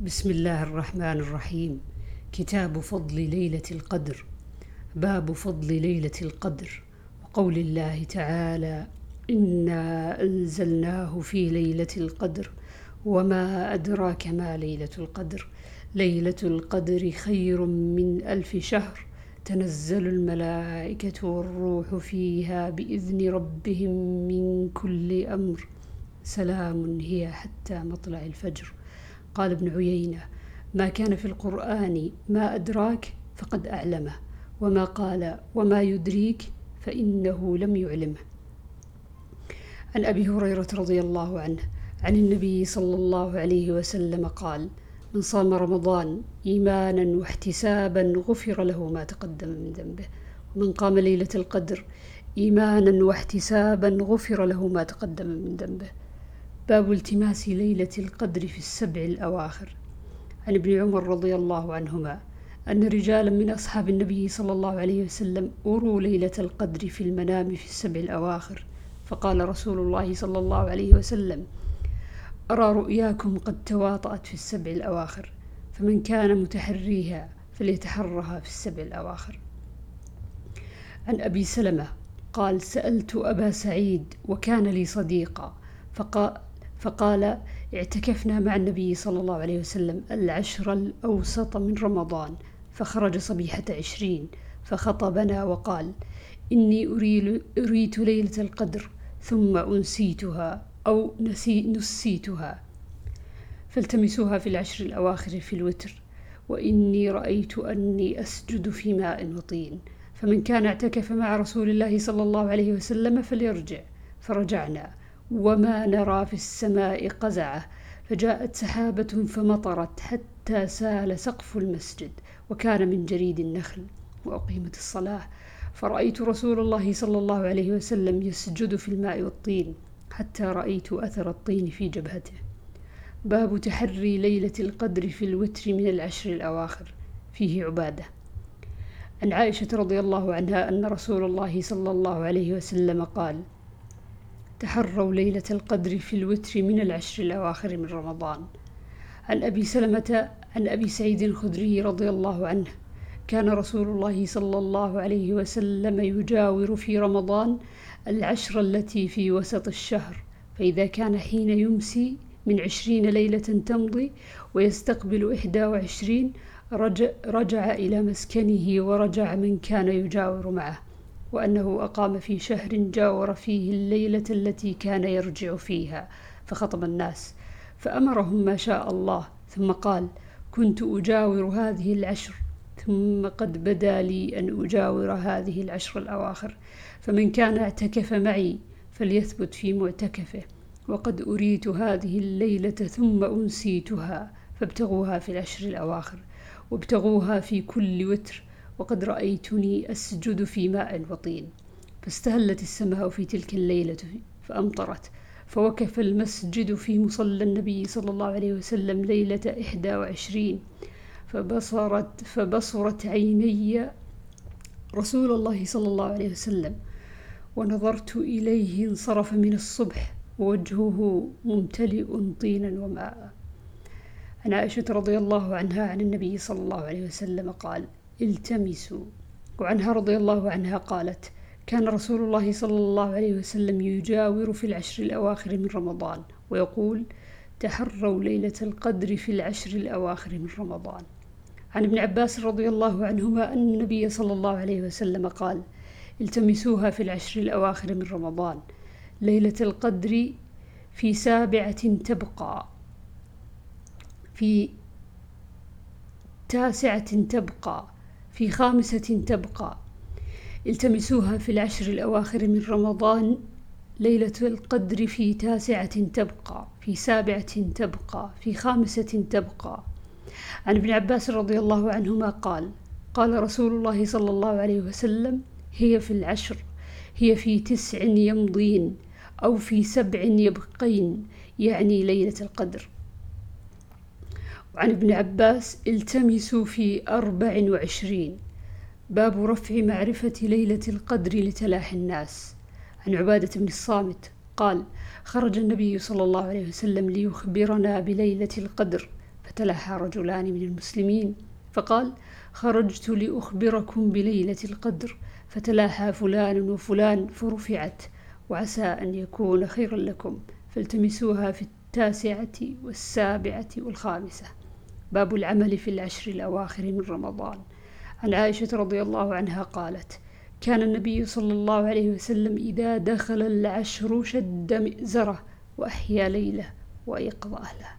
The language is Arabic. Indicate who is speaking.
Speaker 1: بسم الله الرحمن الرحيم. كتاب فضل ليلة القدر. باب فضل ليلة القدر. وقول الله تعالى إنا أنزلناه في ليلة القدر وما أدراك ما ليلة القدر. ليلة القدر خير من ألف شهر. تنزل الملائكة والروح فيها بإذن ربهم من كل أمر. سلام هي حتى مطلع الفجر. قال ابن عيينة ما كان في القرآن ما أدراك فقد أعلمه وما قال وما يدريك فإنه لم يعلمه. عن أبي هريرة رضي الله عنه عن النبي صلى الله عليه وسلم قال من صام رمضان إيمانا واحتسابا غفر له ما تقدم من ذنبه ومن قام ليلة القدر إيمانا واحتسابا غفر له ما تقدم من ذنبه. باب التماس ليلة القدر في السبع الأواخر. عن ابن عمر رضي الله عنهما أن رجالا من أصحاب النبي صلى الله عليه وسلم أروا ليلة القدر في المنام في السبع الأواخر. فقال رسول الله صلى الله عليه وسلم أرى رؤياكم قد تواطأت في السبع الأواخر فمن كان متحريها فليتحرها في السبع الأواخر. عن أبي سلمة قال سألت أبا سعيد وكان لي صديقا فقال فقال اعتكفنا مع النبي صلى الله عليه وسلم العشر الأوسط من رمضان فخرج صبيحة عشرين فخطبنا وقال إني أريت ليلة القدر ثم أنسيتها أو نسي نسيتها فالتمسوها في العشر الأواخر في الوتر وإني رأيت أني أسجد في ماء وطين فمن كان اعتكف مع رسول الله صلى الله عليه وسلم فليرجع فرجعنا. وما نرى في السماء قزعة فجاءت سحابة فمطرت حتى سال سقف المسجد وكان من جريد النخل وأقيمت الصلاة. فرأيت رسول الله صلى الله عليه وسلم يسجد في الماء والطين حتى رأيت أثر الطين في جبهته. باب تحري ليلة القدر في الوتر من العشر الأواخر. فيه عبادة. عن عائشة رضي الله عنها أن رسول الله صلى الله عليه وسلم قال تحروا ليلة القدر في الوتر من العشر الأواخر من رمضان. عن أبي سلمة عن أبي سعيد الخدري رضي الله عنه كان رسول الله صلى الله عليه وسلم يجاور في رمضان العشر التي في وسط الشهر فإذا كان حين يمسي من عشرين ليلة تمضي ويستقبل إحدى وعشرين رجع, رجع إلى مسكنه ورجع من كان يجاور معه. وأنه أقام في شهر جاور فيه الليلة التي كان يرجع فيها فخطب الناس. فأمرهم ما شاء الله ثم قال كنت أجاور هذه العشر ثم قد بدا لي أن أجاور هذه العشر الأواخر. فمن كان اعتكف معي فليثبت في معتكفه. وقد أريت هذه الليلة ثم أنسيتها فابتغوها في العشر الأواخر وابتغوها في كل وتر. وقد رأيتني أسجد في ماء وطين فاستهلت السماء في تلك الليلة فأمطرت فوقف المسجد في مصلى النبي صلى الله عليه وسلم ليلة إحدى وعشرين فبصرت فبصرت عيني رسول الله صلى الله عليه وسلم ونظرت إليه انصرف من الصبح ووجهه ممتلئ طينا وماء. عن عائشة رضي الله عنها عن النبي صلى الله عليه وسلم قال التمسوا. وعنها رضي الله عنها قالت كان رسول الله صلى الله عليه وسلم يجاور في العشر الأواخر من رمضان ويقول تحروا ليلة القدر في العشر الأواخر من رمضان. عن ابن عباس رضي الله عنهما أن النبي صلى الله عليه وسلم قال التمسوها في العشر الأواخر من رمضان. ليلة القدر في سابعة تبقى. في تاسعة تبقى. في خامسة تبقى. التمسوها في العشر الأواخر من رمضان ليلة القدر في تاسعة تبقى في سابعة تبقى في خامسة تبقى. عن ابن عباس رضي الله عنهما قال قال رسول الله صلى الله عليه وسلم هي في العشر هي في تسع يمضين أو في سبع يبقين يعني ليلة القدر. وعن ابن عباس التمسوا في أربع وعشرين. باب رفع معرفة ليلة القدر لتلاح الناس. عن عبادة بن الصامت قال خرج النبي صلى الله عليه وسلم ليخبرنا بليلة القدر فتلاها رجلان من المسلمين. فقال خرجت لأخبركم بليلة القدر فتلاها فلان وفلان فرفعت وعسى أن يكون خيرا لكم فالتمسوها في التاسعة والسابعة والخامسة. باب العمل في العشر الأواخر من رمضان. عن عائشة رضي الله عنها قالت كان النبي صلى الله عليه وسلم إذا دخل العشر شد مئزرة وأحيا ليلة وأيقظ أهله